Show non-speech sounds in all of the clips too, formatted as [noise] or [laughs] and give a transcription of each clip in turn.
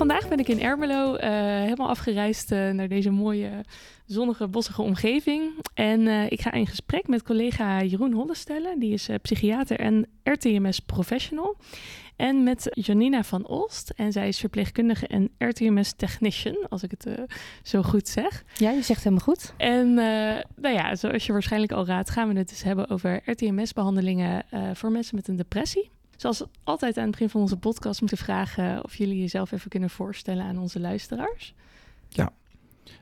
Vandaag ben ik in Ermelo, uh, helemaal afgereisd uh, naar deze mooie, zonnige, bossige omgeving. En uh, ik ga in gesprek met collega Jeroen Hollestellen, die is psychiater en RTMS professional. En met Janina van Olst, en zij is verpleegkundige en RTMS technician, als ik het zo goed zeg. Ja, je zegt helemaal goed. En nou ja, zoals je waarschijnlijk al raadt, gaan we het dus hebben over RTMS-behandelingen voor mensen met een depressie. Zoals altijd aan het begin van onze podcast moeten vragen of jullie jezelf even kunnen voorstellen aan onze luisteraars. Ja,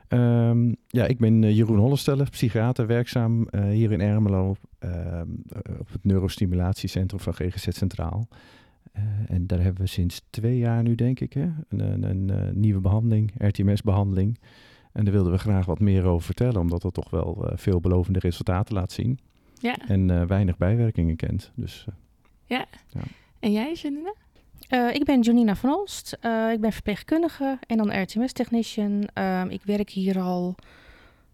um, ja ik ben eh, Jeroen Hollesteller, psychiater, werkzaam uh, hier in Ermelo uh, op het neurostimulatiecentrum van GGZ Centraal. Uh, en daar hebben we sinds twee jaar nu, denk ik, hè, een, een, een nieuwe behandeling, RTMS-behandeling. En daar wilden we graag wat meer over vertellen, omdat het toch wel veelbelovende resultaten laat zien. Ja. En weinig bijwerkingen kent. Dus ja. ja. En jij, Janine? Uh, ik ben Janina van Olst. Uh, ik ben verpleegkundige en dan RTMS-technician. Uh, ik werk hier al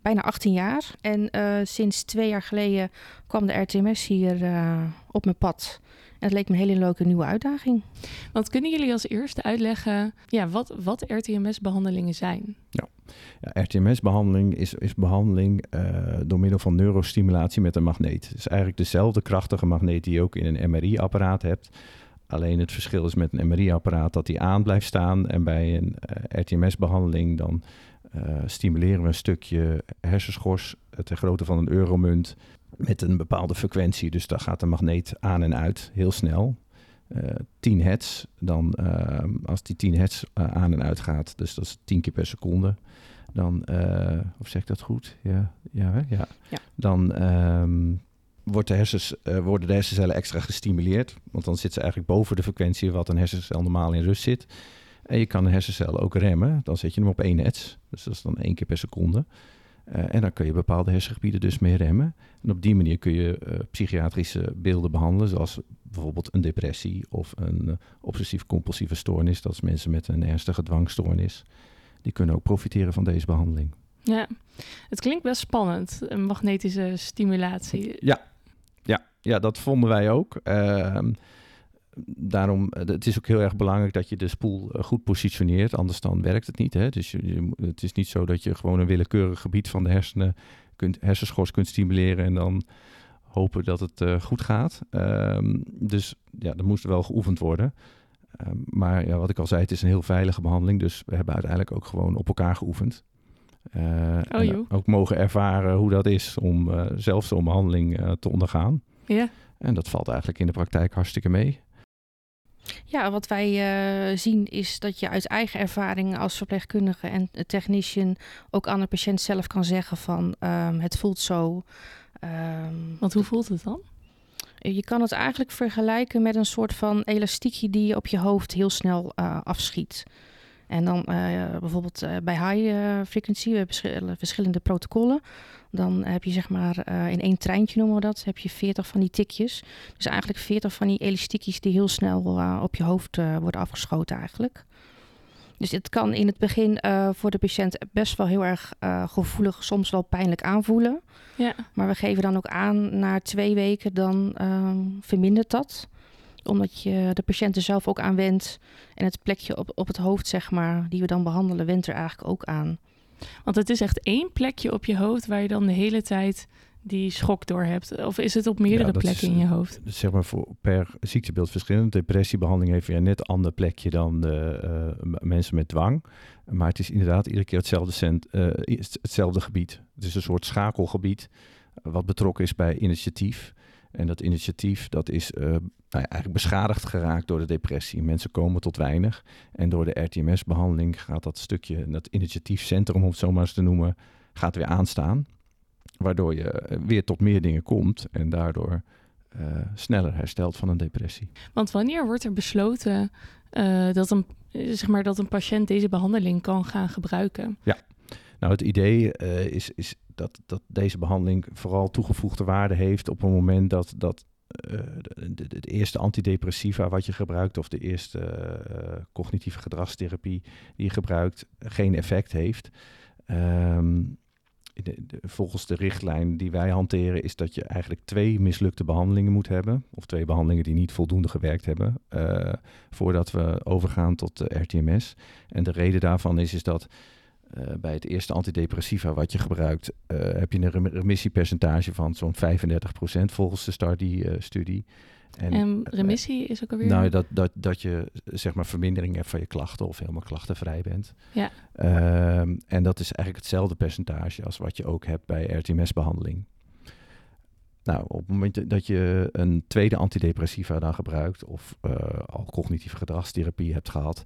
bijna 18 jaar. En eh, sinds twee jaar geleden kwam de RTMS hier op mijn pad. Het leek me een hele leuke nieuwe uitdaging. Want kunnen jullie als eerste uitleggen ja, wat, wat RTMS-behandelingen zijn? Ja. Ja, RTMS-behandeling is, is behandeling uh, door middel van neurostimulatie met een magneet. Het is eigenlijk dezelfde krachtige magneet die je ook in een MRI-apparaat hebt. Alleen het verschil is met een MRI-apparaat dat die aan blijft staan. En bij een uh, RTMS-behandeling dan uh, stimuleren we een stukje hersenschors ter grootte van een euromunt met een bepaalde frequentie. Dus daar gaat de magneet aan en uit heel snel. Uh, 10 hertz, dan als die 10 hertz aan en uit gaat, dus dat is 10 keer per seconde, dan, of zeg ik dat goed? Ja, ja, hè? ja. ja. Dan um, wordt de hersens, worden de hersencellen extra gestimuleerd. Want dan zit ze eigenlijk boven de frequentie wat een hersencel normaal in rust zit. En je kan een hersencel ook remmen. Dan zet je hem op 1 hertz. Dus dat is dan één keer per seconde. Uh, en dan kun je bepaalde hersengebieden dus mee remmen. En op die manier kun je uh, psychiatrische beelden behandelen, zoals bijvoorbeeld een depressie of een uh, obsessief-compulsieve stoornis. Dat is mensen met een ernstige dwangstoornis die kunnen ook profiteren van deze behandeling. Ja, het klinkt best spannend, een magnetische stimulatie. Ja, ja, ja dat vonden wij ook. Daarom, het is ook heel erg belangrijk dat je de spoel eh, goed positioneert, anders dan werkt het niet. Hè? Dus je, het is niet zo dat je gewoon een willekeurig gebied van de hersenen kunt, hersenschors kunt stimuleren en dan hopen dat het uh, goed gaat. Uh, dus ja, dat moest wel geoefend worden. Um, maar ja, wat ik al zei, het is een heel veilige behandeling. Dus we hebben uiteindelijk ook gewoon op elkaar geoefend. Uh, oh, ook mogen ervaren hoe dat is om uh, zelf zo'n behandeling te ondergaan. Ja. En dat valt eigenlijk in de praktijk hartstikke mee. Ja, wat wij zien is dat je uit eigen ervaring als verpleegkundige en technician ook aan de patiënt zelf kan zeggen van um, het voelt zo. Um, Want hoe voelt het dan? Je kan het eigenlijk vergelijken met een soort van elastiekje die je op je hoofd heel snel uh, afschiet. En dan uh, bijvoorbeeld bij high frequency, we hebben verschillende protocollen. Dan heb je zeg maar in één treintje noemen we dat, heb je 40 van die tikjes. Dus eigenlijk 40 van die elastiekjes die heel snel op je hoofd worden afgeschoten eigenlijk. Dus het kan in het begin uh, voor de patiënt best wel heel erg uh, gevoelig, soms wel pijnlijk aanvoelen. Ja. Maar we geven dan ook aan, na twee weken dan uh, vermindert dat. Omdat je de patiënt er zelf ook aan wendt. En het plekje op, op het hoofd, zeg maar, die we dan behandelen, wendt er eigenlijk ook aan. Want het is echt één plekje op je hoofd waar je dan de hele tijd die schok door hebt? Of is het op meerdere ja, plekken is, in je hoofd? Zeg maar voor, per ziektebeeld verschillend. Depressiebehandeling heeft weer net een ander plekje dan de, uh, mensen met dwang. Maar het is inderdaad iedere keer hetzelfde, cent, uh, hetzelfde gebied. Het is een soort schakelgebied wat betrokken is bij initiatief. En dat initiatief dat is uh, nou ja, eigenlijk beschadigd geraakt door de depressie. Mensen komen tot weinig. En door de RTMS-behandeling gaat dat stukje, dat initiatiefcentrum om het zo maar eens te noemen, gaat weer aanstaan. Waardoor je weer tot meer dingen komt en daardoor uh, sneller herstelt van een depressie. Want wanneer wordt er besloten uh, dat een zeg maar, dat een patiënt deze behandeling kan gaan gebruiken? Ja, nou het idee uh, is, is dat, dat deze behandeling vooral toegevoegde waarde heeft op een moment dat, dat de, de, eerste antidepressiva wat je gebruikt of de eerste uh, cognitieve gedragstherapie die je gebruikt geen effect heeft. Um, de, volgens de richtlijn die wij hanteren is dat je eigenlijk twee mislukte behandelingen moet hebben. Of twee behandelingen die niet voldoende gewerkt hebben. Uh, voordat we overgaan tot de RTMS. En de reden daarvan is, is dat uh, bij het eerste antidepressiva wat je gebruikt, uh, heb je een remissiepercentage van zo'n 35% volgens de STARDY-studie. En, en, remissie is ook alweer? Nou, dat, dat, dat je zeg maar vermindering hebt van je klachten of helemaal klachtenvrij bent. Ja. Um, en dat is eigenlijk hetzelfde percentage als wat je ook hebt bij RTMS-behandeling. Nou, op het moment dat je een tweede antidepressiva dan gebruikt of uh, al cognitieve gedragstherapie hebt gehad,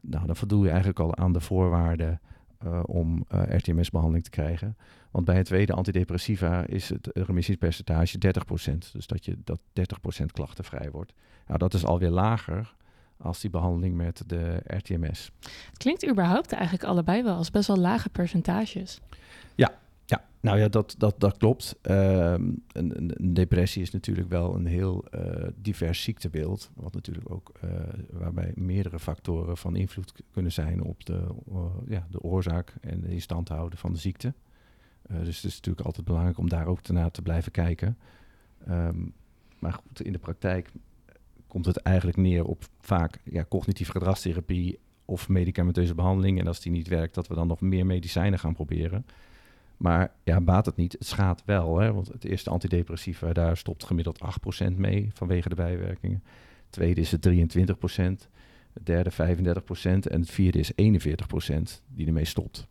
nou, dan voldoe je eigenlijk al aan de voorwaarden uh, om uh, RTMS-behandeling te krijgen. Want bij het tweede antidepressiva is het remissiepercentage 30%. Dus dat je dat 30% klachtenvrij wordt. Nou, dat is alweer lager als die behandeling met de RTMS. Het klinkt überhaupt eigenlijk allebei wel als best wel lage percentages. Ja. Nou ja, dat, dat, dat klopt. Um, een, een, depressie is natuurlijk wel een heel uh, divers ziektebeeld. Wat natuurlijk ook uh, waarbij meerdere factoren van invloed kunnen zijn op de, ja, de oorzaak en de instand houden van de ziekte. Uh, dus het is natuurlijk altijd belangrijk om daar ook naar te blijven kijken. Um, maar goed, in de praktijk komt het eigenlijk neer op vaak ja, cognitieve gedragstherapie of medicamenteuze behandeling. En als die niet werkt, dat we dan nog meer medicijnen gaan proberen. Maar ja, baat het niet. Het schaadt wel. Hè? Want het eerste antidepressiva, daar stopt gemiddeld 8% mee vanwege de bijwerkingen. Het tweede is het 23%. Het derde 35% en het vierde is 41% die ermee stopt.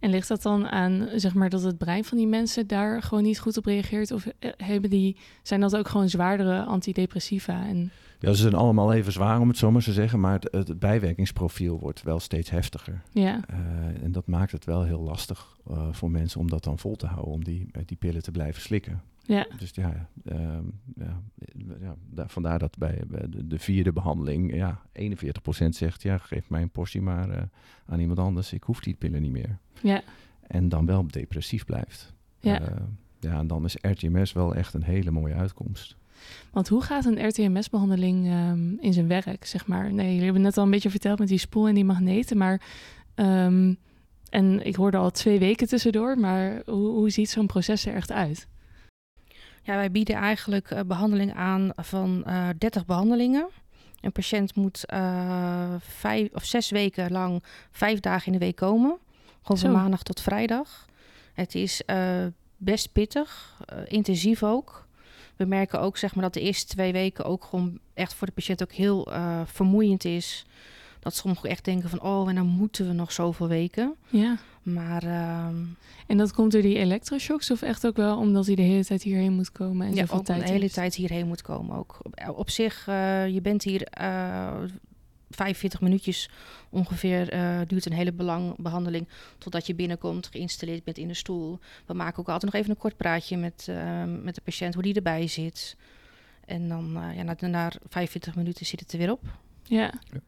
En ligt dat dan aan, zeg maar, dat het brein van die mensen daar gewoon niet goed op reageert? Of eh, hebben die, zijn dat ook gewoon zwaardere antidepressiva? En... Ja, ze zijn allemaal even zwaar om het zo maar te zeggen, maar het, het bijwerkingsprofiel wordt wel steeds heftiger. Ja. Uh, en dat maakt het wel heel lastig uh, voor mensen om dat dan vol te houden, om die, die pillen te blijven slikken. Ja. Dus ja, um, ja, ja daar, vandaar dat bij, bij de, de, vierde behandeling ja, 41% zegt, ja, geef mij een portie maar uh, aan iemand anders, ik hoef die pillen niet meer. Ja. En dan wel depressief blijft. Ja. Ja, en dan is RTMS wel echt een hele mooie uitkomst. Want hoe gaat een RTMS-behandeling um, in zijn werk, zeg maar? Nee, jullie hebben net al een beetje verteld met die spoel en die magneten, maar... Um, en ik hoorde al twee weken tussendoor, maar hoe, hoe ziet zo'n proces er echt uit? Ja, wij bieden eigenlijk uh, behandeling aan van uh, 30 behandelingen. Een patiënt moet uh, vijf of zes weken lang vijf dagen in de week komen. Gewoon van maandag tot vrijdag. Het is best pittig, intensief ook. We merken ook zeg maar, dat de eerste twee weken ook gewoon echt voor de patiënt ook heel uh, vermoeiend is. Dat sommigen echt denken van, oh, en dan moeten we nog zoveel weken. Ja. Maar... Uh, en dat komt door die elektroshocks of echt ook wel omdat hij de hele tijd hierheen moet komen? En ja, ook tijd de hele heeft? tijd hierheen moet komen ook. Op, op zich, uh, je bent hier uh, 45 minuutjes ongeveer uh, duurt een hele belang behandeling totdat je binnenkomt, geïnstalleerd bent in de stoel. We maken ook altijd nog even een kort praatje met, uh, met de patiënt, hoe die erbij zit. En dan uh, ja, na, na 45 minuten zit het er weer op. Ja. ja.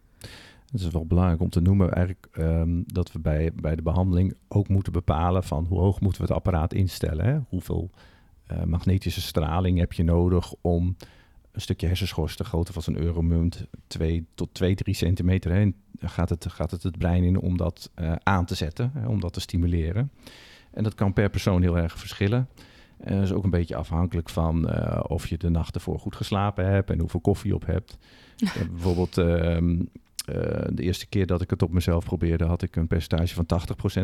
Het is wel belangrijk om te noemen eigenlijk um, dat we bij, bij de behandeling ook moeten bepalen van hoe hoog moeten we het apparaat instellen. Hè? Hoeveel uh, magnetische straling heb je nodig om een stukje hersenschors de grootte van zo'n euromunt, 2 tot 2, 3 centimeter, hè, gaat, het, gaat het het brein in om dat uh, aan te zetten, hè, om dat te stimuleren. En dat kan per persoon heel erg verschillen. En dat is ook een beetje afhankelijk van uh, of je de nacht ervoor goed geslapen hebt en hoeveel koffie je op hebt. [laughs] bijvoorbeeld uh, de eerste keer dat ik het op mezelf probeerde, had ik een percentage van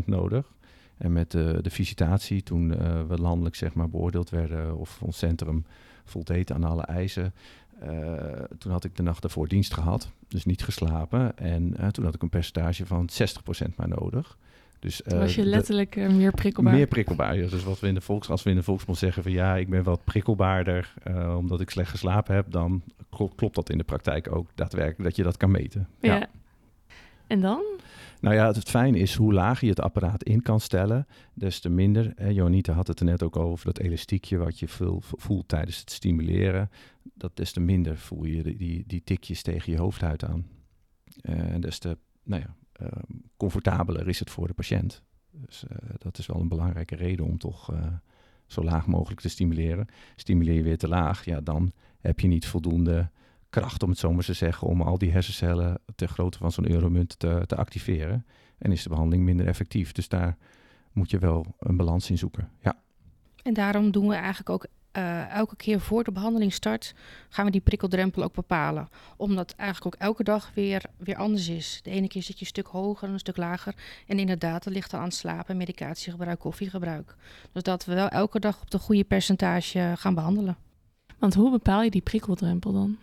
80% nodig. En met de, de visitatie, toen we landelijk zeg maar, beoordeeld werden of ons centrum voldeed aan alle eisen. Uh, toen had ik de nacht ervoor dienst gehad, dus niet geslapen. En uh, toen had ik een percentage van 60% maar nodig. Dus, uh, was je letterlijk de, meer prikkelbaar? Meer prikkelbaar. Ja. Dus wat we in de volks, als we in de volksmond zeggen van ja, ik ben wat prikkelbaarder omdat ik slecht geslapen heb, dan klopt, klopt dat in de praktijk ook daadwerkelijk dat je dat kan meten. Ja. ja. En dan? Nou ja, het fijne is hoe laag je het apparaat in kan stellen, des te minder. Eh, Jonita had het er net ook over, dat elastiekje wat je voelt tijdens het stimuleren. Dat des te minder voel je die, die, tikjes tegen je hoofdhuid aan. Uh, des te nou ja, comfortabeler is het voor de patiënt. Dus dat is wel een belangrijke reden om toch zo laag mogelijk te stimuleren. Stimuleer je weer te laag, ja, dan heb je niet voldoende kracht, om het zo maar te zeggen, om al die hersencellen ter grootte van zo'n euromunt te, te activeren. En is de behandeling minder effectief. Dus daar moet je wel een balans in zoeken. Ja. En daarom doen we eigenlijk ook uh, elke keer voor de behandeling start, gaan we die prikkeldrempel ook bepalen. Omdat eigenlijk ook elke dag weer, weer anders is. De ene keer zit je een stuk hoger en een stuk lager. En inderdaad, dat ligt aan slapen, medicatiegebruik, koffiegebruik. Dus dat we wel elke dag op de goede percentage gaan behandelen. Want hoe bepaal je die prikkeldrempel dan?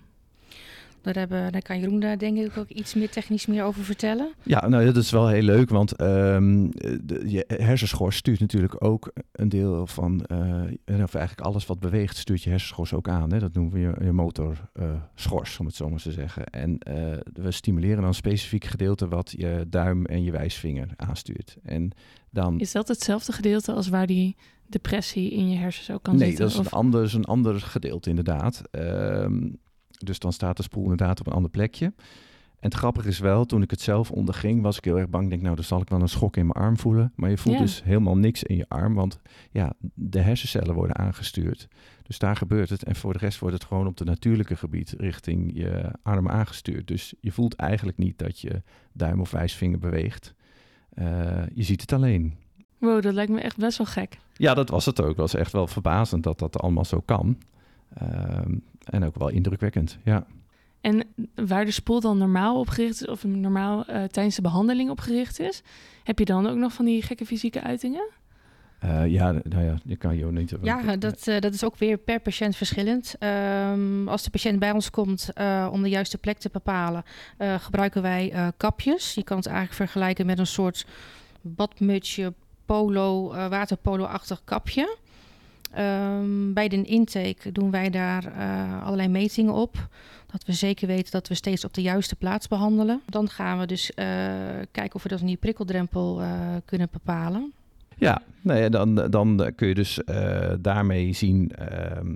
Daar, hebben, daar kan Jeroen daar denk ik ook iets meer technisch meer over vertellen. Ja, nou dat is wel heel leuk, want um, de, je hersenschors stuurt natuurlijk ook een deel van, uh, of eigenlijk alles wat beweegt, stuurt je hersenschors ook aan. Hè? Dat noemen we je, je motorschors, uh, om het zo maar te zeggen. En uh, we stimuleren dan een specifiek gedeelte wat je duim en je wijsvinger aanstuurt. En dan... Is dat hetzelfde gedeelte als waar die depressie in je hersens ook kan nee, zitten? Nee, dat is een ander, een ander gedeelte inderdaad. Um, dus dan staat de spoel inderdaad op een ander plekje. En het grappige is wel, toen ik het zelf onderging, was ik heel erg bang. Denk, nou, dan zal ik wel een schok in mijn arm voelen. Maar je voelt dus helemaal niks in je arm, want ja, de hersencellen worden aangestuurd. Dus daar gebeurt het. En voor de rest wordt het gewoon op de natuurlijke gebied richting je arm aangestuurd. Dus je voelt eigenlijk niet dat je duim of wijsvinger beweegt. Uh, je ziet het alleen. Wow, dat lijkt me echt best wel gek. Ja, dat was het ook. Het was echt wel verbazend dat dat allemaal zo kan. Uh, en ook wel indrukwekkend, ja. En waar de spoel dan normaal op gericht is, of normaal uh, tijdens de behandeling op gericht is, heb je dan ook nog van die gekke fysieke uitingen? Uh, ja, nou ja, je kan je niet. Ja, dat, uh, dat is ook weer per patiënt verschillend. Um, als de patiënt bij ons komt uh, om de juiste plek te bepalen, gebruiken wij kapjes. Je kan het eigenlijk vergelijken met een soort badmutsje, polo, waterpolo-achtig kapje. Um, bij de intake doen wij daar uh, allerlei metingen op. Dat we zeker weten dat we steeds op de juiste plaats behandelen. Dan gaan we dus uh, kijken of we dat die prikkeldrempel uh, kunnen bepalen. Ja, nee, dan, dan kun je dus daarmee zien ehm,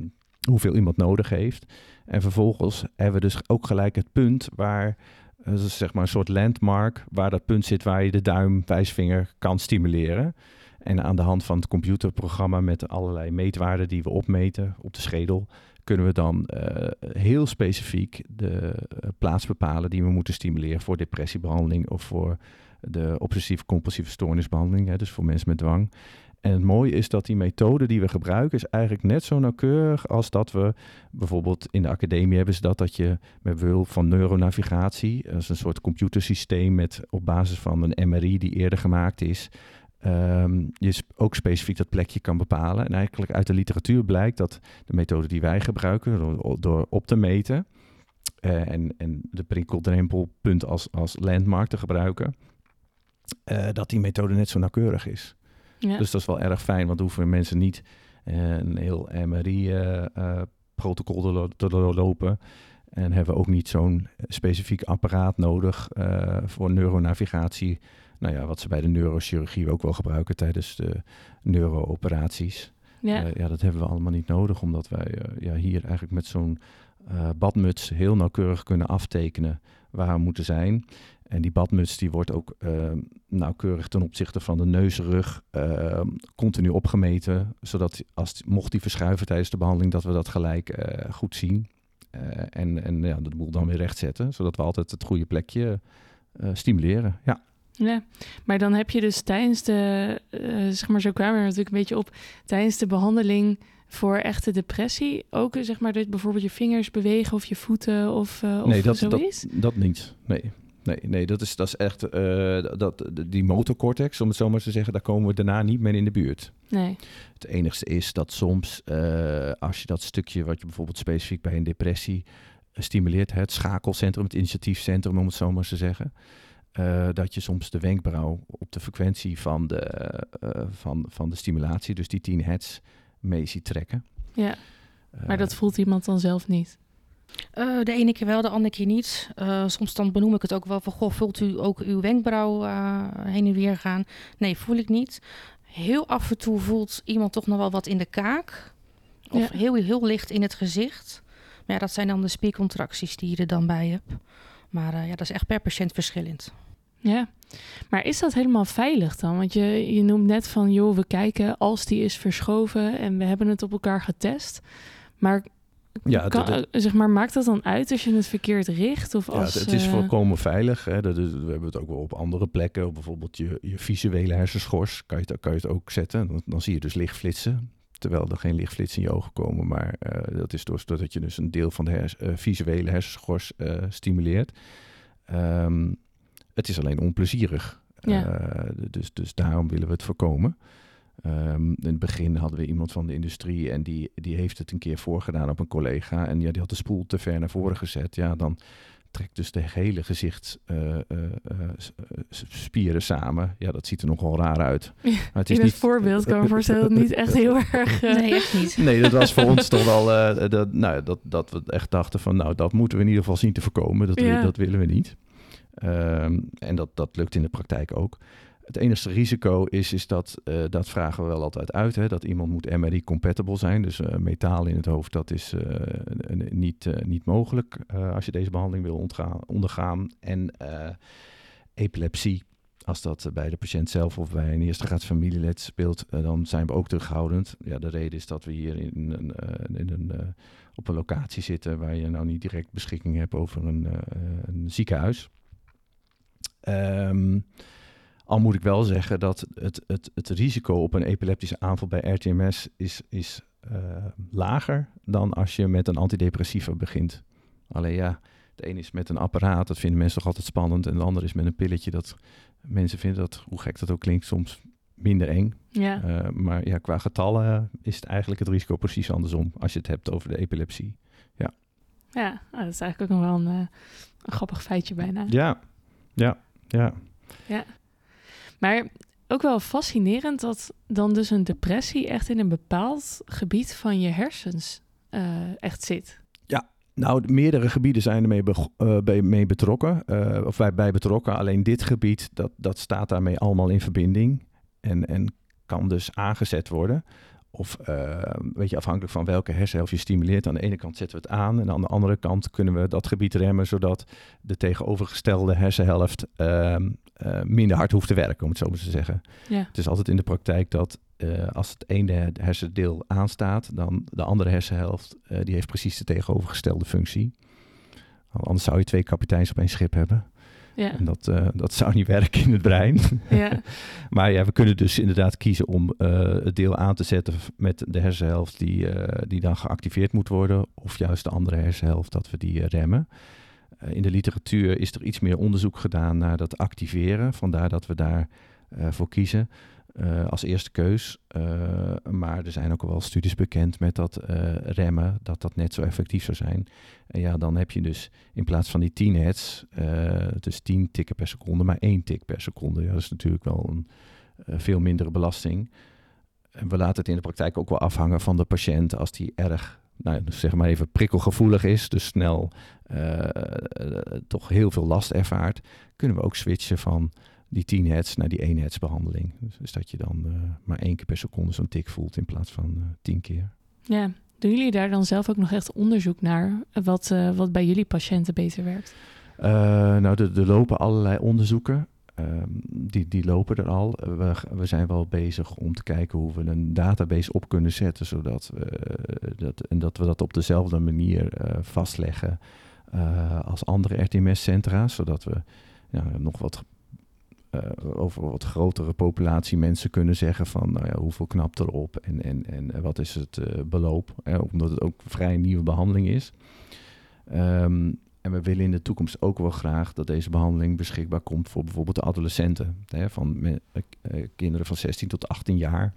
hoeveel iemand nodig heeft. En vervolgens hebben we dus ook gelijk het punt waar dus zeg maar een soort landmark, waar dat punt zit waar je de duim, wijsvinger kan stimuleren. En aan de hand van het computerprogramma met allerlei meetwaarden die we opmeten op de schedel, kunnen we dan uh, heel specifiek de uh, plaats bepalen die we moeten stimuleren voor depressiebehandeling of voor de obsessief-compulsieve stoornisbehandeling, hè, dus voor mensen met dwang. En het mooie is dat die methode die we gebruiken is eigenlijk net zo nauwkeurig als dat we bijvoorbeeld in de academie hebben ze dat dat je met behulp van neuronavigatie, dat is een soort computersysteem met op basis van een MRI die eerder gemaakt is, um, je ook specifiek dat plekje kan bepalen. En eigenlijk uit de literatuur blijkt dat de methode die wij gebruiken, door, door op te meten uh, en, en de prikkeldrempelpunt als, als landmark te gebruiken, uh, dat die methode net zo nauwkeurig is. Ja. Dus dat is wel erg fijn, want hoeven mensen niet uh, een heel MRI-protocol te, te doorlopen. En hebben we ook niet zo'n specifiek apparaat nodig voor neuronavigatie nou ja, wat ze bij de neurochirurgie ook wel gebruiken tijdens de neurooperaties. Ja. Uh, ja, dat hebben we allemaal niet nodig, omdat wij uh, ja, hier eigenlijk met zo'n uh, badmuts heel nauwkeurig kunnen aftekenen waar we moeten zijn. En die badmuts die wordt ook nauwkeurig ten opzichte van de neusrug continu opgemeten, zodat als, mocht die verschuiven tijdens de behandeling, dat we dat gelijk goed zien. en en ja, de boel dan weer rechtzetten, zodat we altijd het goede plekje stimuleren. Ja. Ja, maar dan heb je dus tijdens de, uh, zeg maar, zo kwamen we natuurlijk een beetje op, tijdens de behandeling voor echte depressie ook, zeg maar, dat bijvoorbeeld je vingers bewegen of je voeten of, uh, nee, of dat, zoiets? Dat, dat niet, nee. Nee, nee dat, is, dat is echt, uh, dat, die motorcortex, om het zo maar te zeggen, daar komen we daarna niet meer in de buurt. Nee. Het enigste is dat soms, als je dat stukje wat je bijvoorbeeld specifiek bij een depressie stimuleert, het schakelcentrum, het initiatiefcentrum, om het zo maar te zeggen, uh, dat je soms de wenkbrauw op de frequentie van de, uh, van, van de stimulatie, dus die 10 hertz, mee ziet trekken. Ja, maar dat voelt iemand dan zelf niet? Uh, de ene keer wel, de andere keer niet. Uh, soms dan benoem ik het ook wel van, goh, voelt u ook uw wenkbrauw uh, heen en weer gaan? Nee, voel ik niet. Heel af en toe voelt iemand toch nog wel wat in de kaak. Of ja. heel, heel licht in het gezicht. Maar ja, dat zijn dan de spiercontracties die je er dan bij hebt. Maar ja, dat is echt per patiënt verschillend. Ja, maar is dat helemaal veilig dan? Want je, je noemt net van, joh, we kijken als die is verschoven en we hebben het op elkaar getest. Maar ja, kan, zeg maar, maakt dat dan uit als je het verkeerd richt? Of als, ja, het is uh... volkomen veilig. Hè. Dat is, we hebben het ook wel op andere plekken. Bijvoorbeeld je, je visuele hersenschors kan je, kan je het ook zetten. Dan, dan zie je dus lichtflitsen. Terwijl er geen lichtflitsen in je ogen komen. Maar uh, dat is doordat je dus een deel van de hers, uh, visuele hersenschors stimuleert. Um, het is alleen onplezierig. Ja. dus, dus daarom willen we het voorkomen. Um, in het begin hadden we iemand van de industrie en die, die heeft het een keer voorgedaan op een collega. En ja, die had de spoel te ver naar voren gezet. Ja, dan trekt dus de hele gezichtsspieren uh, uh, uh, samen. Ja, dat ziet er nogal raar uit. [laughs] Ja, het is in het niet... voorbeeld kan ik me voorstellen dat het niet echt heel [laughs] erg... Nee, echt niet. Nee, dat was voor ons [laughs] toch wel... dat, nou, dat, dat we echt dachten van... Nou, dat moeten we in ieder geval zien te voorkomen. Dat, ja. dat willen we niet. Um, en dat, dat lukt in de praktijk ook. Het enige risico is, is dat, uh, dat vragen we wel altijd uit, hè, dat iemand moet MRI-compatible zijn. Dus uh, metaal in het hoofd, dat is uh, niet, niet mogelijk als je deze behandeling wil ondergaan. En epilepsie, als dat bij de patiënt zelf of bij een eerste graads familielid speelt, dan zijn we ook terughoudend. Ja, de reden is dat we hier in, een, in een, op een locatie zitten waar je nou niet direct beschikking hebt over een, een ziekenhuis. Um, al moet ik wel zeggen dat het, het, het risico op een epileptische aanval bij RTMS is, is uh, lager dan als je met een antidepressiva begint. Alleen ja, de een is met een apparaat, dat vinden mensen toch altijd spannend. En de ander is met een pilletje, dat mensen vinden dat, hoe gek dat ook klinkt, soms minder eng. Ja. Uh, maar ja, qua getallen is het eigenlijk het risico precies andersom als je het hebt over de epilepsie. Ja, ja nou, dat is eigenlijk ook nog wel een, uh, een grappig feitje bijna. Ja, ja, ja. Ja. Maar ook wel fascinerend dat dan dus een depressie echt in een bepaald gebied van je hersens uh, echt zit. Ja, nou, meerdere gebieden zijn ermee bij, mee betrokken, uh, of bij, bij betrokken. Alleen dit gebied, dat, dat staat daarmee allemaal in verbinding en, en kan dus aangezet worden. Of uh, weet je, afhankelijk van welke hersenhelft je stimuleert. Aan de ene kant zetten we het aan. En aan de andere kant kunnen we dat gebied remmen. Zodat de tegenovergestelde hersenhelft uh, uh, minder hard hoeft te werken, om het zo maar te zeggen. Ja. Het is altijd in de praktijk dat als het ene hersendeel aanstaat, dan de andere hersenhelft, die heeft precies de tegenovergestelde functie. Anders zou je twee kapiteins op één schip hebben. Ja. En dat, uh, dat zou niet werken in het brein. Ja. [laughs] maar ja, we kunnen dus inderdaad kiezen om uh, het deel aan te zetten met de hersenhelft die, uh, die dan geactiveerd moet worden. Of juist de andere hersenhelft dat we die remmen. in de literatuur is er iets meer onderzoek gedaan naar dat activeren. Vandaar dat we daarvoor voor kiezen. Uh, als eerste keus. Uh, maar er zijn ook wel studies bekend met dat uh, remmen, dat dat net zo effectief zou zijn. En ja, dan heb je dus in plaats van die 10 hertz, dus 10 tikken per seconde, maar één tik per seconde. Ja, dat is natuurlijk wel een veel mindere belasting. En we laten het in de praktijk ook wel afhangen van de patiënt als die erg, nou, zeg maar even prikkelgevoelig is, dus snel toch heel veel last ervaart, kunnen we ook switchen van die 10 hertz naar die 1 hertz behandeling. Dus, dat je dan uh, maar één keer per seconde zo'n tik voelt in plaats van uh, tien keer. Ja, doen jullie daar dan zelf ook nog echt onderzoek naar wat, uh, wat bij jullie patiënten beter werkt? nou, er, er, lopen allerlei onderzoeken. Um, die, die lopen er al. We, we zijn wel bezig om te kijken hoe we een database op kunnen zetten, zodat we, dat, en dat we dat op dezelfde manier vastleggen als andere RTMS-centra, zodat we ja, nog wat over wat grotere populatie mensen kunnen zeggen van nou ja, hoeveel knapt erop en, en, en wat is het uh, beloop. Hè, omdat het ook vrij nieuwe behandeling is. Um, en we willen in de toekomst ook wel graag dat deze behandeling beschikbaar komt voor bijvoorbeeld de adolescenten. Hè, van me, uh, kinderen van 16 tot 18 jaar.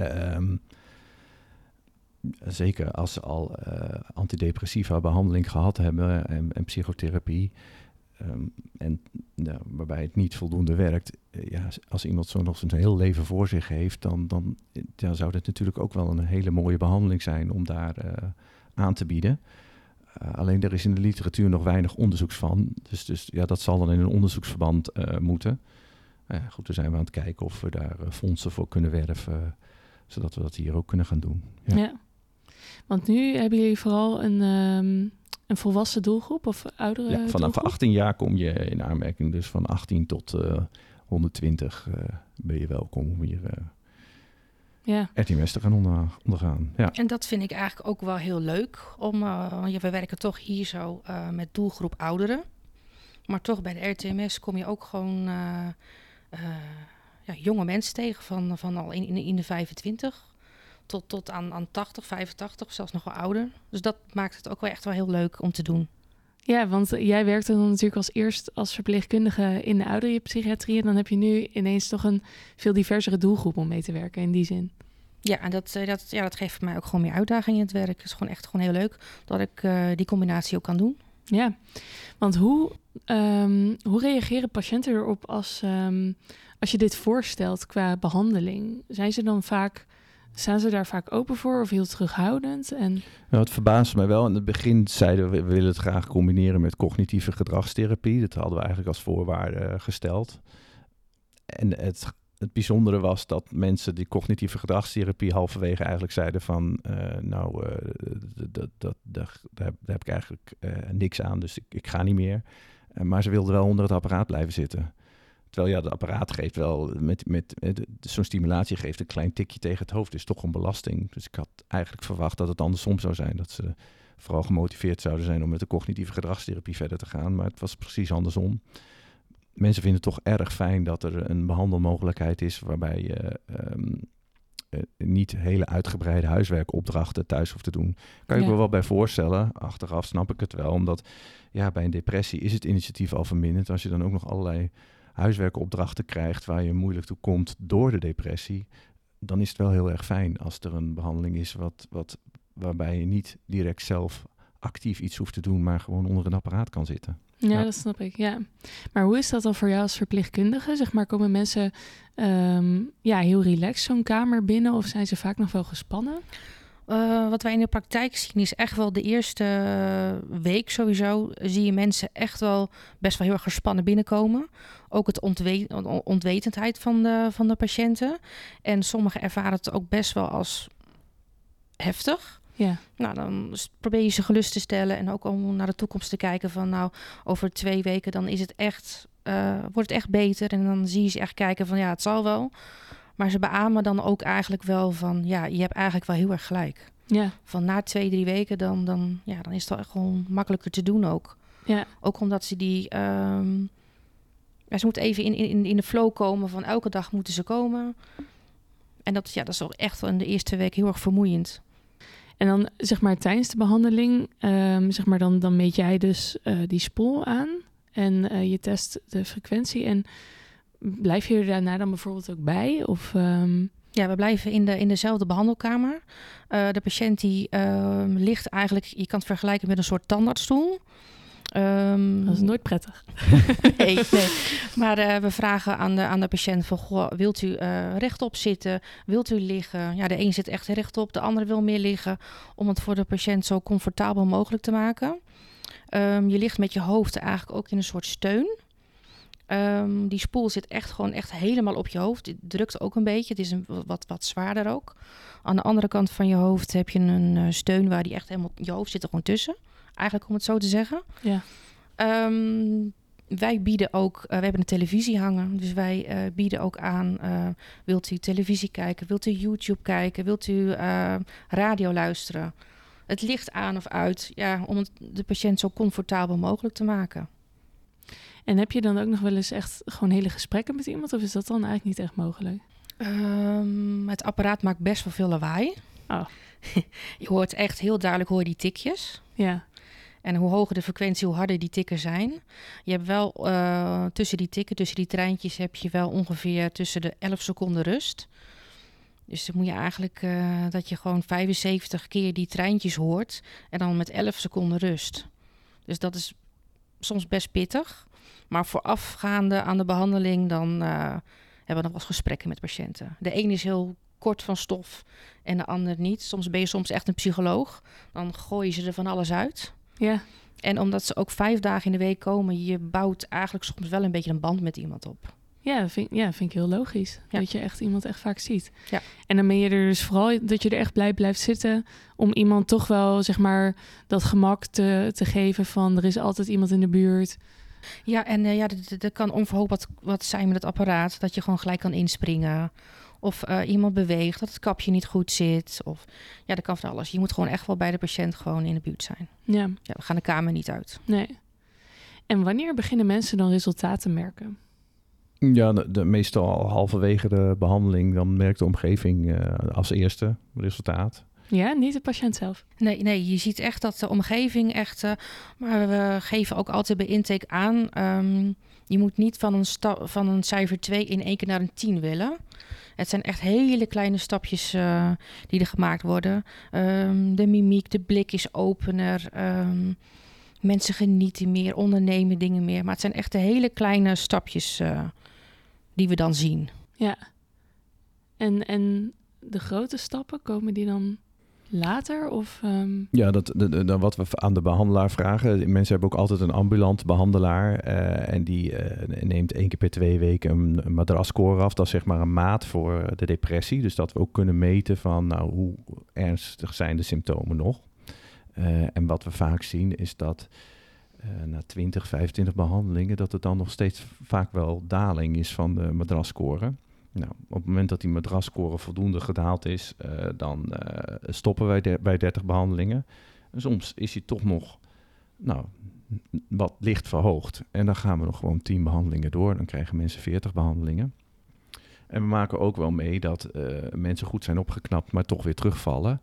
Um, zeker als ze al antidepressiva behandeling gehad hebben en, en psychotherapie Um, en ja, waarbij het niet voldoende werkt. Uh, ja, als iemand zo nog zijn heel leven voor zich heeft, dan, dan ja, zou dit natuurlijk ook wel een hele mooie behandeling zijn om daar uh, aan te bieden. Alleen er is in de literatuur nog weinig onderzoeks van. Dus, dus ja, dat zal dan in een onderzoeksverband moeten. Nou goed, dan zijn we aan het kijken of we daar fondsen voor kunnen werven, zodat we dat hier ook kunnen gaan doen. Ja, ja. want nu hebben jullie vooral een. Um een volwassen doelgroep of oudere Ja, vanaf doelgroep? 18 jaar kom je in aanmerking. Dus van 18 tot eh, 120 eh, ben je welkom om hier eh Ja, RTMS te gaan onder- ondergaan. Ja. En dat vind ik eigenlijk ook wel heel leuk. Om, eh, ja, we werken toch hier zo eh, met doelgroep ouderen. Maar toch bij de RTMS kom je ook gewoon eh, eh, ja, jonge mensen tegen. Van, van al in, in de 25 tot, tot aan, aan 80, 85, zelfs nog wel ouder. Dus dat maakt het ook wel echt wel heel leuk om te doen. ja want jij werkte dan natuurlijk als eerst als verpleegkundige in de ouderenpsychiatrie. En dan heb je nu ineens toch een veel diversere doelgroep om mee te werken in die zin. Ja, en dat, eh, dat, ja, dat geeft mij ook gewoon meer uitdaging in het werk. Het is gewoon echt gewoon heel leuk dat ik eh, die combinatie ook kan doen. Ja, want hoe, ehm, hoe reageren patiënten erop als, ehm, als je dit voorstelt qua behandeling? Zijn ze dan vaak, staan ze daar vaak open voor of heel terughoudend? En Nou, het verbaasde mij wel. In het begin zeiden we, we willen het graag combineren met cognitieve gedragstherapie. Dat hadden we eigenlijk als voorwaarde eh, gesteld. En het, het bijzondere was dat mensen die cognitieve gedragstherapie halverwege eigenlijk zeiden van... eh, nou, eh, dat, dat, daar, heb ik eigenlijk niks aan, dus ik, ga niet meer. Maar ze wilden wel onder het apparaat blijven zitten. Terwijl ja, het apparaat geeft wel, met, met, met zo'n stimulatie geeft een klein tikje tegen het hoofd. is toch een belasting. Dus ik had eigenlijk verwacht dat het andersom zou zijn. Dat ze vooral gemotiveerd zouden zijn om met de cognitieve gedragstherapie verder te gaan. Maar het was precies andersom. Mensen vinden het toch erg fijn dat er een behandelmogelijkheid is waarbij je ehm, eh, niet hele uitgebreide huiswerkopdrachten thuis hoeft te doen. Kan je Ja. me wel bij voorstellen. Achteraf snap ik het wel, omdat ja, bij een depressie is het initiatief al verminderd. Als je dan ook nog allerlei huiswerkopdrachten krijgt waar je moeilijk toe komt door de depressie, dan is het wel heel erg fijn als er een behandeling is wat, wat, waarbij je niet direct zelf actief iets hoeft te doen, maar gewoon onder een apparaat kan zitten. ja, Ja. dat snap ik. Ja. Maar hoe is dat dan voor jou als verpleegkundige? Zeg maar, komen mensen ehm, ja, heel relaxed zo'n kamer binnen of zijn ze vaak nog wel gespannen? Eh, wat wij in de praktijk zien is echt wel de eerste eh, week sowieso zie je mensen echt wel best wel heel erg gespannen binnenkomen. Ook het ontwe on- ontwetendheid van de, van de patiënten. En sommigen ervaren het ook best wel als heftig. Ja, Nou, dan probeer je ze gelust te stellen en ook om naar de toekomst te kijken van nou, over twee weken dan is het echt, eh, wordt het echt beter. En dan zie je ze echt kijken van ja, het zal wel. Maar ze beamen dan ook eigenlijk wel van ja, je hebt eigenlijk wel heel erg gelijk. ja, Van na twee, drie weken dan, dan, ja, dan is het echt gewoon makkelijker te doen ook. ja. Ook omdat ze die, ja, ze moeten even in, in, in de flow komen van elke dag moeten ze komen. En dat, ja, dat is ook echt wel in de eerste week heel erg vermoeiend. En dan zeg maar tijdens de behandeling, ehm, zeg maar dan, dan meet jij dus eh, die spoel aan en eh, je test de frequentie. En blijf je daarna dan bijvoorbeeld ook bij? Of ehm, Ja, we blijven in, de, in dezelfde behandelkamer. Eh, de patiënt die ehm, ligt eigenlijk, je kan het vergelijken met een soort tandartsstoel. Ehm, dat is nooit prettig. [laughs] nee, nee. Maar eh, we vragen aan de, aan de patiënt van, goh, wilt u eh, rechtop zitten? Wilt u liggen? Ja, de een zit echt rechtop, de andere wil meer liggen. Om het voor de patiënt zo comfortabel mogelijk te maken. Je ligt met je hoofd eigenlijk ook in een soort steun. Ehm, die spoel zit echt gewoon echt helemaal op je hoofd. Het drukt ook een beetje. Het is een, wat, wat zwaarder ook. Aan de andere kant van je hoofd heb je een eh, steun waar die echt helemaal... Je hoofd zit er gewoon tussen. Eigenlijk om het zo te zeggen. Ja. Ehm, wij bieden ook, eh, we hebben een televisie hangen, dus wij eh, bieden ook aan, wilt u televisie kijken, wilt u YouTube kijken, wilt u radio luisteren? Het licht aan of uit, ja, om het de patiënt zo comfortabel mogelijk te maken. En heb je dan ook nog wel eens echt gewoon hele gesprekken met iemand? Of is dat dan eigenlijk niet echt mogelijk? Ehm, het apparaat maakt best wel veel lawaai. Oh. [laughs] je hoort echt heel duidelijk hoor die tikjes. Ja, En hoe hoger de frequentie, hoe harder die tikken zijn. Je hebt wel eh, tussen die tikken, tussen die treintjes, heb je wel ongeveer tussen de 11 seconden rust. Dus dan moet je eigenlijk eh, dat je gewoon 75 keer die treintjes hoort. En dan met 11 seconden rust. Dus dat is soms best pittig. Maar voorafgaande aan de behandeling, dan eh, hebben we nog wel eens gesprekken met patiënten. De een is heel kort van stof en de ander niet. Soms ben je soms echt een psycholoog. Dan gooien ze er van alles uit. ja, En omdat ze ook vijf dagen in de week komen, je bouwt eigenlijk soms wel een beetje een band met iemand op. Ja, vind, ja, vind ik heel logisch. Ja. Dat je echt iemand echt vaak ziet. Ja. En dan ben je er dus vooral dat je er echt blij blijft zitten om iemand toch wel, zeg maar, dat gemak te, te geven van er is altijd iemand in de buurt. Ja, en eh, ja, er kan onverhoopt wat, wat zijn met het apparaat. Dat je gewoon gelijk kan inspringen. Of eh, iemand beweegt, dat het kapje niet goed zit. Of ja, dat kan van alles. Je moet gewoon echt wel bij de patiënt gewoon in de buurt zijn. Ja, Ja, we gaan de kamer niet uit. nee. En wanneer beginnen mensen dan resultaten te merken? Ja, de, de- meestal al halverwege de behandeling, dan merkt de omgeving eh, als eerste resultaat. Ja, niet de patiënt zelf. Nee, nee, je ziet echt dat de omgeving echt... eh, maar we geven ook altijd bij intake aan... ehm, je moet niet van een, sta- van een cijfer 2 in één keer naar een 10 willen. Het zijn echt hele kleine stapjes eh, die er gemaakt worden. Ehm, de mimiek, de blik is opener. ehm, mensen genieten meer, ondernemen dingen meer. Maar het zijn echt de hele kleine stapjes eh, die we dan zien. Ja. En, en de grote stappen, komen die dan later? Of, ehm, Ja, dat, de, de- de- wat we aan de behandelaar vragen. Mensen hebben ook altijd een ambulant behandelaar. eh, en die eh, neemt één keer per twee weken een, een madrasscore af. Dat is zeg maar een maat voor de depressie. Dus dat we ook kunnen meten van nou, hoe ernstig zijn de symptomen nog. Eh, en wat we vaak zien is dat eh, na 20, 25 behandelingen... dat het dan nog steeds vaak wel daling is van de madrasscore. Nou, op het moment dat die madrasscore voldoende gedaald is, eh, dan eh, stoppen wij bij 30 behandelingen. En soms is hij toch nog nou, wat licht verhoogd. En dan gaan we nog gewoon 10 behandelingen door. Dan krijgen mensen 40 behandelingen. En we maken ook wel mee dat mensen goed zijn opgeknapt, maar toch weer terugvallen.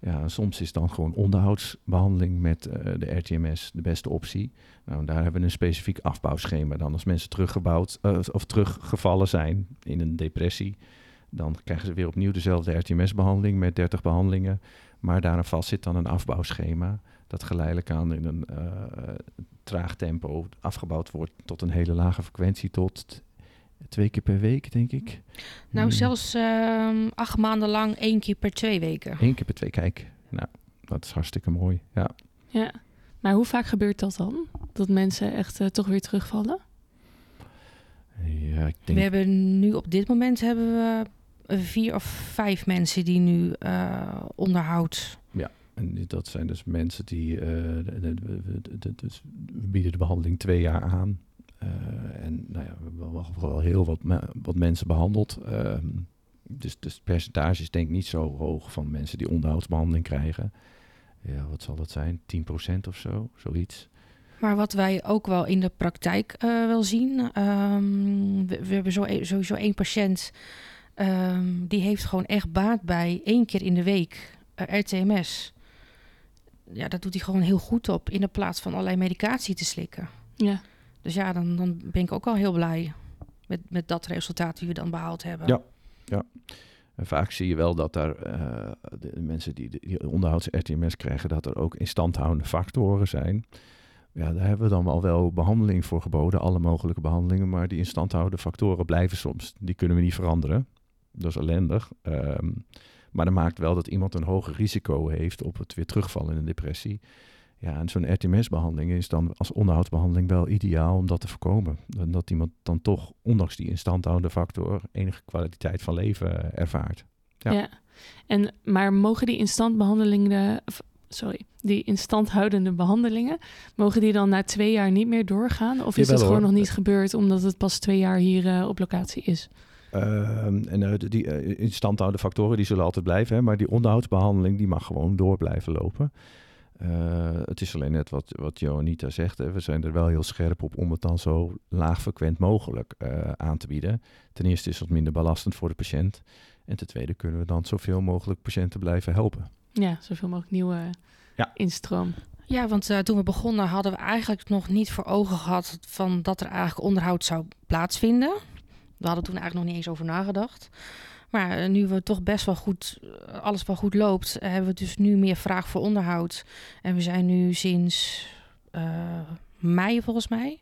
Ja, soms is dan gewoon onderhoudsbehandeling met eh, de RTMS de beste optie. Nou, daar hebben we een specifiek afbouwschema. Dan als mensen teruggebouwd eh, of teruggevallen zijn in een depressie, dan krijgen ze weer opnieuw dezelfde RTMS-behandeling met 30 behandelingen. Maar daaraan vast zit dan een afbouwschema dat geleidelijk aan in een eh, traag tempo afgebouwd wordt tot een hele lage frequentie, tot twee keer per week, denk ik. Nou, Hmm. zelfs ehm, acht maanden lang één keer per twee weken. Eén keer per twee, kijk. Nou, dat is hartstikke mooi. Ja. ja. Maar hoe vaak gebeurt dat dan? Dat mensen echt eh, toch weer terugvallen? Ja, ik denk We hebben nu op dit moment hebben we eh, vier of vijf mensen die nu eh, onderhoud. En die- dat zijn dus mensen die. eh, de- de- de- de- de- dus we bieden de behandeling twee jaar aan. Eh, en nou ja, we hebben wel, wel heel wat, me- wat mensen behandeld. Ehm, dus, dus het percentage is denk ik niet zo hoog van mensen die onderhoudsbehandeling krijgen. Ja, wat zal dat zijn? 10% of zo, zoiets. Maar wat wij ook wel in de praktijk eh, wel zien. ehm, we, we hebben zo, sowieso één patiënt. ehm, die heeft gewoon echt baat bij één keer in de week eh, RTMS. Ja, dat doet hij gewoon heel goed op. In de plaats van allerlei medicatie te slikken. Ja. Dus ja, dan, dan ben ik ook al heel blij met, met dat resultaat die we dan behaald hebben. Ja. En vaak zie je wel dat daar eh, de mensen die, die onderhouds-RTMS krijgen, dat er ook instandhoudende factoren zijn. Ja, daar hebben we dan al wel behandeling voor geboden, alle mogelijke behandelingen, maar die instandhoudende factoren blijven soms. Die kunnen we niet veranderen. Dat is ellendig. Ehm, maar dat maakt wel dat iemand een hoger risico heeft op het weer terugvallen in een depressie. Ja, en zo'n RTMS-behandeling is dan als onderhoudsbehandeling wel ideaal om dat te voorkomen. En Dat iemand dan toch, ondanks die instandhoudende factor, enige kwaliteit van leven ervaart. Ja. Ja. En, maar mogen die instandbehandelingen, sorry, die instandhoudende behandelingen, mogen die dan na twee jaar niet meer doorgaan? Of is Jawel, dat gewoon hoor. nog niet gebeurd omdat het pas twee jaar hier eh, op locatie is? Ehm, en eh, die eh, instandhoudende factoren die zullen altijd blijven, hè, maar die onderhoudsbehandeling die mag gewoon door blijven lopen. Eh, het is alleen net wat, wat Joanita zegt. Hè. We zijn er wel heel scherp op om het dan zo laag frequent mogelijk eh, aan te bieden. Ten eerste is het minder belastend voor de patiënt. En ten tweede kunnen we dan zoveel mogelijk patiënten blijven helpen. Ja, zoveel mogelijk nieuwe Ja. instroom. Ja, want eh, toen we begonnen hadden we eigenlijk nog niet voor ogen gehad van dat er eigenlijk onderhoud zou plaatsvinden. We hadden toen eigenlijk nog niet eens over nagedacht. Maar eh, nu we toch best wel goed, eh, alles wel goed loopt, eh, hebben we dus nu meer vraag voor onderhoud. En we zijn nu sinds mei volgens mij,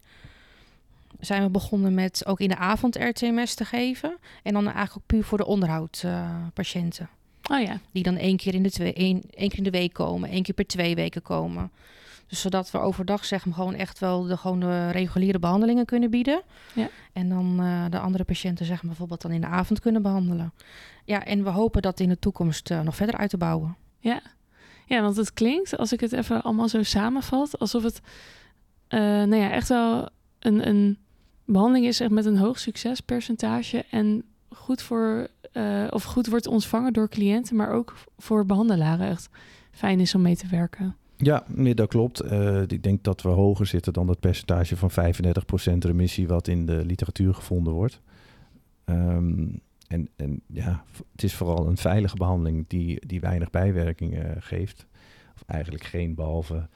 zijn we begonnen met ook in de avond RTMS te geven. En dan eigenlijk ook puur voor de onderhoudpatiënten. Oh ja, Die dan één keer, in de twee, één, één keer in de week komen, één keer per twee weken komen. Dus zodat we overdag zeg maar gewoon echt wel de, gewoon de reguliere behandelingen kunnen bieden. Ja. En dan eh, de andere patiënten zeg maar bijvoorbeeld dan in de avond kunnen behandelen. Ja, en we hopen dat in de toekomst eh, nog verder uit te bouwen. Ja. ja, want het klinkt, als ik het even allemaal zo samenvat, alsof het eh, nou ja, echt wel een, een behandeling is echt met een hoog succespercentage en goed voor of goed wordt ontvangen door cliënten, maar ook voor behandelaren echt fijn is om mee te werken. Ja, nee, dat klopt. Eh, ik denk dat we hoger zitten dan dat percentage van 35% remissie wat in de literatuur gevonden wordt. Ehm, en, en ja, het is vooral een veilige behandeling die, die weinig bijwerkingen geeft. Of eigenlijk geen, behalve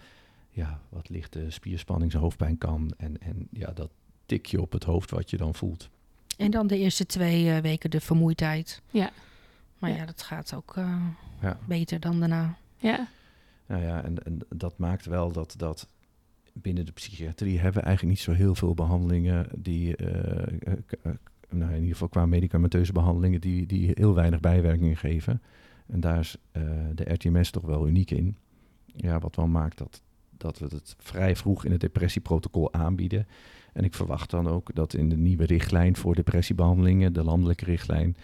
ja, wat lichte spierspanning, hoofdpijn kan. En, en ja, dat tikje op het hoofd wat je dan voelt. En dan de eerste twee eh, weken de vermoeidheid. Ja. Maar Ja. ja, dat gaat ook eh, Ja. beter dan daarna. Ja, Nou ja, en, en dat maakt wel dat, dat binnen de psychiatrie hebben we eigenlijk niet zo heel veel behandelingen die, eh, eh, nou in ieder geval qua medicamenteuze behandelingen, die, die heel weinig bijwerkingen geven. En daar is eh, de RTMS toch wel uniek in. Ja, wat wel maakt dat, dat we het vrij vroeg in het depressieprotocol aanbieden. En ik verwacht dan ook dat in de nieuwe richtlijn voor depressiebehandelingen, de landelijke richtlijn,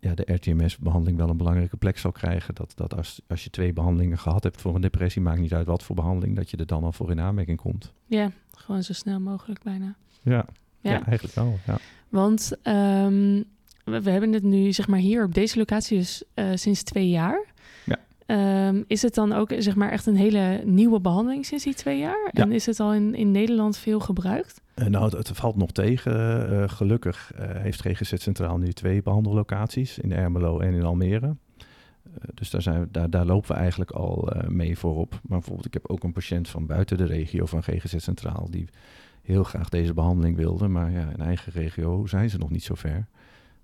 ja, de RTMS-behandeling wel een belangrijke plek zal krijgen. Dat, dat als, als je twee behandelingen gehad hebt voor een depressie, maakt niet uit wat voor behandeling, dat je er dan al voor in aanmerking komt. ja, gewoon zo snel mogelijk bijna. Ja, Ja, ja. eigenlijk wel. Ja. want ehm, we, we hebben het nu zeg maar hier op deze locatie dus eh, sinds twee jaar. Ja. Ehm, is het dan ook zeg maar echt een hele nieuwe behandeling sinds die twee jaar? Ja. En is het al in, in Nederland veel gebruikt? Eh, nou, het, het valt nog tegen. Eh, gelukkig eh, heeft GGZ Centraal nu twee behandellocaties in Ermelo en in Almere. Eh, dus daar, zijn we, daar, daar lopen we eigenlijk al eh, mee voorop. Maar bijvoorbeeld, ik heb ook een patiënt van buiten de regio van GGZ Centraal die heel graag deze behandeling wilde. Maar ja, in eigen regio zijn ze nog niet zo ver.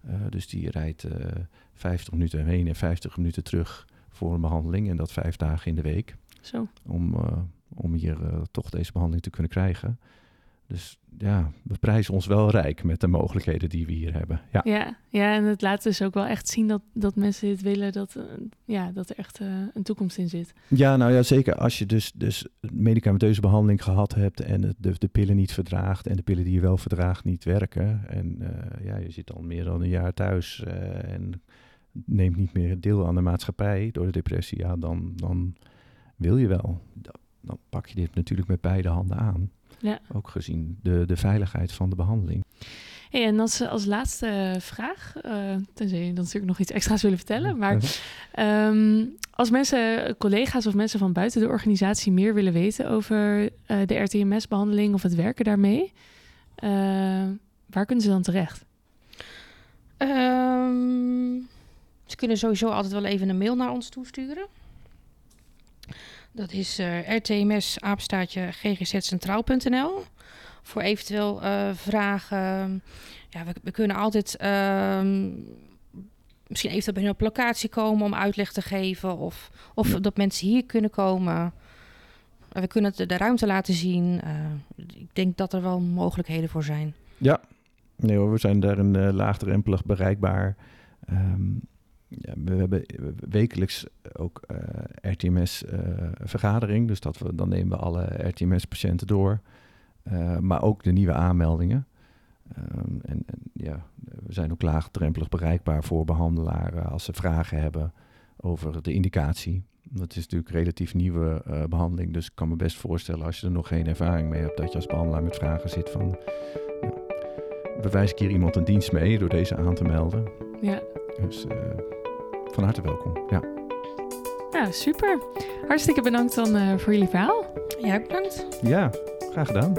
Eh, dus die rijdt eh 50 minuten heen en 50 minuten terug voor een behandeling. En dat vijf dagen in de week Zo. om, eh, om hier eh, toch deze behandeling te kunnen krijgen. Dus ja, we prijzen ons wel rijk met de mogelijkheden die we hier hebben. Ja, Ja, ja, en het laat dus ook wel echt zien dat, dat mensen dit willen, dat, eh, ja, dat er echt eh, een toekomst in zit. ja nou ja, zeker als je dus, dus medicamenteuze behandeling gehad hebt en het- de, de pillen niet verdraagt en de pillen die je wel verdraagt niet werken. En eh, ja, je zit al meer dan een jaar thuis eh, en neemt niet meer deel aan de maatschappij door de depressie. Ja, dan, dan wil je wel. Dan, pak je dit natuurlijk met beide handen aan. Ja. Ook gezien de, de veiligheid van de behandeling. Hey, en als, als laatste vraag, eh tenzij je dan natuurlijk nog iets extra's willen vertellen, maar Ehm, als mensen, collega's of mensen van buiten de organisatie meer willen weten over eh, de RTMS-behandeling of het werken daarmee, eh, waar kunnen ze dan terecht? Ehm, ze kunnen sowieso altijd wel even een mail naar ons toesturen. Dat is eh rtms ggzcentraal.nl voor eventueel eh, vragen. Ja, we, we kunnen altijd ehm, misschien eventueel bij op locatie komen om uitleg te geven. Of, of Ja. dat mensen hier kunnen komen. Eh, we kunnen het de ruimte laten zien. Eh, ik denk dat er wel mogelijkheden voor zijn. Ja, nee hoor, we zijn daar een eh, laagdrempelig bereikbaar. Ehm, ja, we hebben wekelijks ook eh, RTMS-vergadering. dus dat we, dan nemen we alle RTMS-patiënten door. Eh, maar ook de nieuwe aanmeldingen. Ehm, en, en ja, we zijn ook laagdrempelig bereikbaar voor behandelaren als ze vragen hebben over de indicatie. Dat is natuurlijk een relatief nieuwe eh, behandeling. Dus ik kan me best voorstellen als je er nog geen ervaring mee hebt, dat je als behandelaar met vragen zit van nou, bewijs ik hier iemand een dienst mee door deze aan te melden. Ja, Dus eh, van harte welkom. Ja. ja super. Hartstikke bedankt dan eh, voor jullie verhaal. Ja, bedankt. ja, graag gedaan.